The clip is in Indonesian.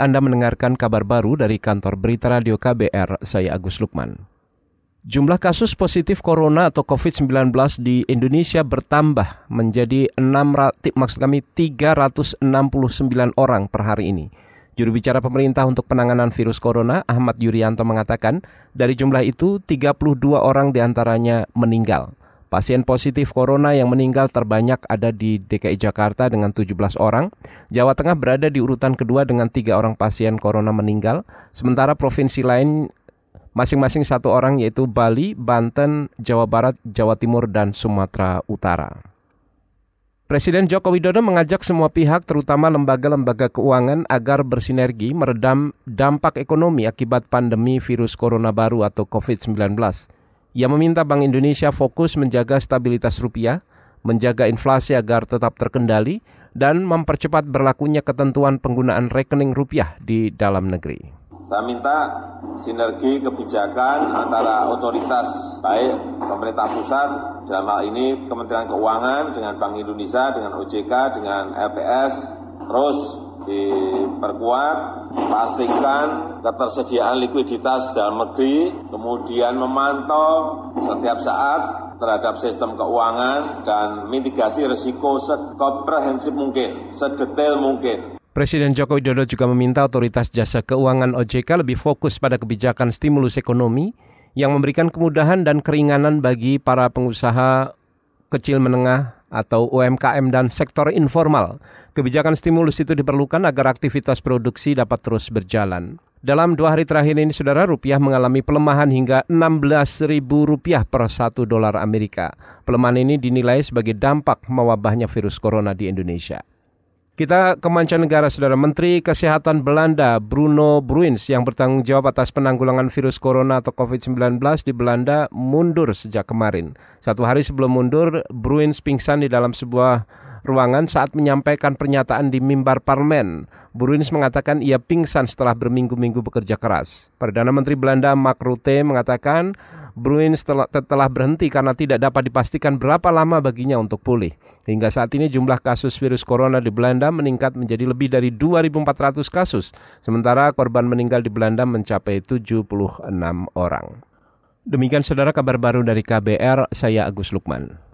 Anda mendengarkan kabar baru dari kantor berita radio KBR, saya Agus Lukman. Jumlah kasus positif corona atau COVID-19 di Indonesia bertambah menjadi 6 maksud kami 369 orang per hari ini. Juru bicara pemerintah untuk penanganan virus corona, Ahmad Yuryanto mengatakan, dari jumlah itu 32 orang di antaranya meninggal. Pasien positif corona yang meninggal terbanyak ada di DKI Jakarta dengan 17 orang. Jawa Tengah berada di urutan kedua dengan tiga orang pasien corona meninggal. Sementara provinsi lain masing-masing satu orang yaitu Bali, Banten, Jawa Barat, Jawa Timur, dan Sumatera Utara. Presiden Joko Widodo mengajak semua pihak terutama lembaga-lembaga keuangan agar bersinergi meredam dampak ekonomi akibat pandemi virus corona baru atau COVID-19. Ia meminta Bank Indonesia fokus menjaga stabilitas rupiah, menjaga inflasi agar tetap terkendali, dan mempercepat berlakunya ketentuan penggunaan rekening rupiah di dalam negeri. Saya minta sinergi kebijakan antara otoritas baik pemerintah pusat dalam hal ini Kementerian Keuangan dengan Bank Indonesia, dengan OJK, dengan LPS, terus diperkuat, pastikan ketersediaan likuiditas dalam negeri, kemudian memantau setiap saat terhadap sistem keuangan dan mitigasi risiko sekomprehensif mungkin, sedetail mungkin. Presiden Joko Widodo juga meminta otoritas jasa keuangan OJK lebih fokus pada kebijakan stimulus ekonomi yang memberikan kemudahan dan keringanan bagi para pengusaha kecil menengah atau UMKM dan sektor informal. Kebijakan stimulus itu diperlukan agar aktivitas produksi dapat terus berjalan. Dalam dua hari terakhir ini, saudara, rupiah mengalami pelemahan hingga 16 ribu rupiah per satu dolar Amerika. Pelemahan ini dinilai sebagai dampak mewabahnya virus corona di Indonesia. Kita ke mancanegara, Saudara Menteri Kesehatan Belanda Bruno Bruins yang bertanggung jawab atas penanggulangan virus corona atau COVID-19 di Belanda mundur sejak kemarin. Satu hari sebelum mundur, Bruins pingsan di dalam sebuah ruangan saat menyampaikan pernyataan di mimbar parlemen. Bruins mengatakan ia pingsan setelah berminggu-minggu bekerja keras. Perdana Menteri Belanda Mark Rutte mengatakan Bruins telah, telah berhenti karena tidak dapat dipastikan berapa lama baginya untuk pulih. Hingga saat ini jumlah kasus virus corona di Belanda meningkat menjadi lebih dari 2.400 kasus, sementara korban meninggal di Belanda mencapai 76 orang. Demikian saudara kabar baru dari KBR, saya Agus Lukman.